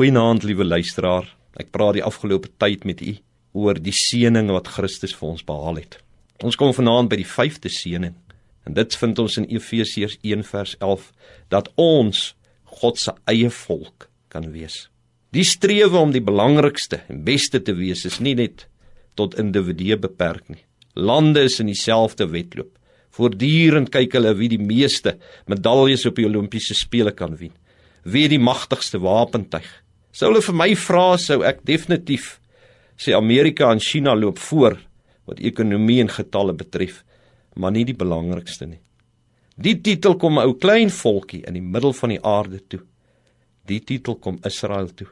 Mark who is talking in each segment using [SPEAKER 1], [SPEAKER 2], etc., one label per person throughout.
[SPEAKER 1] Goeienaand liewe luisteraar. Ek praat die afgelope tyd met u oor die seëning wat Christus vir ons behaal het. Ons kom vanaand by die 5de seëning. En dit vind ons in Efesiërs 1 vers 11 dat ons God se eie volk kan wees. Die strewe om die belangrikste en beste te wees is nie net tot individue beperk nie. Lande is in dieselfde wedloop. Voortdurend kyk hulle wie die meeste medaljes op die Olimpiese spele kan wen wie die magtigste wapentuig. Sou hulle vir my vra, sou ek definitief sê Amerika en China loop voor wat ekonomie en getalle betref, maar nie die belangrikste nie. Die titel kom 'n ou klein volkie in die middel van die aarde toe. Die titel kom Israel toe.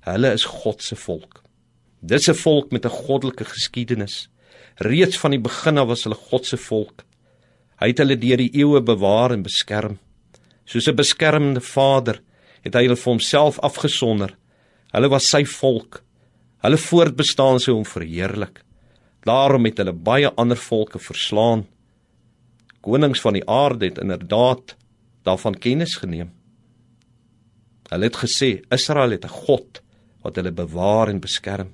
[SPEAKER 1] Hulle is God se volk. Dis 'n volk met 'n goddelike geskiedenis. Reeds van die begin af was hulle God se volk. Hy het hulle deur die eeue bewaar en beskerm. Soos 'n beskermende vader het hy hulle vir homself afgesonder. Hulle was sy volk. Hulle voortbestaan sou hom verheerlik. Daarom het hulle baie ander volke verslaan. Konings van die aarde het inderdaad daarvan kennis geneem. Hulle het gesê Israel het 'n God wat hulle bewaar en beskerm.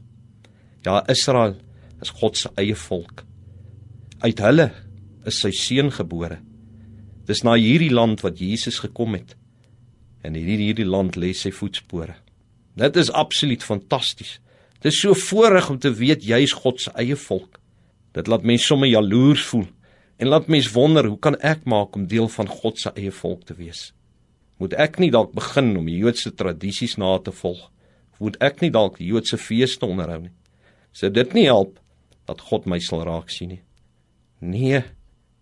[SPEAKER 1] Ja, Israel is God se eie volk. Uit hulle is sy seun gebore. Dis na hierdie land wat Jesus gekom het en in hierdie land lê sy voetspore. Dit is absoluut fantasties. Dit is so voorreg om te weet jy is God se eie volk. Dit laat mense sommer jaloers voel en laat mense wonder hoe kan ek maak om deel van God se eie volk te wees? Moet ek nie dalk begin om die Joodse tradisies na te volg? Moet ek nie dalk die Joodse feeste onderhou nie? Sou dit nie help dat God my sal raak sien nie? Nee,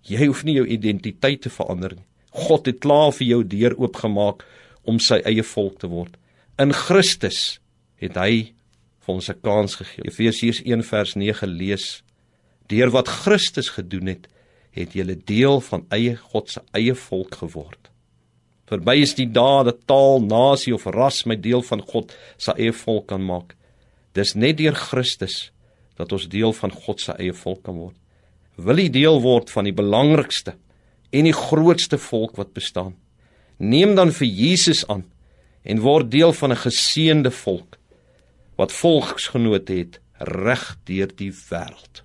[SPEAKER 1] jy hoef nie jou identiteit te verander nie. God het klaar vir jou deur oopgemaak om sy eie volk te word. In Christus het hy vir ons 'n kans gegee. Efesiërs 1 vers 9 lees: Deur wat Christus gedoen het, het julle deel van eie God se eie volk geword. Verby is die dae dat taal, nasie of ras my deel van God se eie volk kan maak. Dis net deur Christus dat ons deel van God se eie volk kan word. Wil jy deel word van die belangrikste en die grootste volk wat bestaan? neem dan vir Jesus aan en word deel van 'n geseënde volk wat volksgenote het reg deur die wêreld.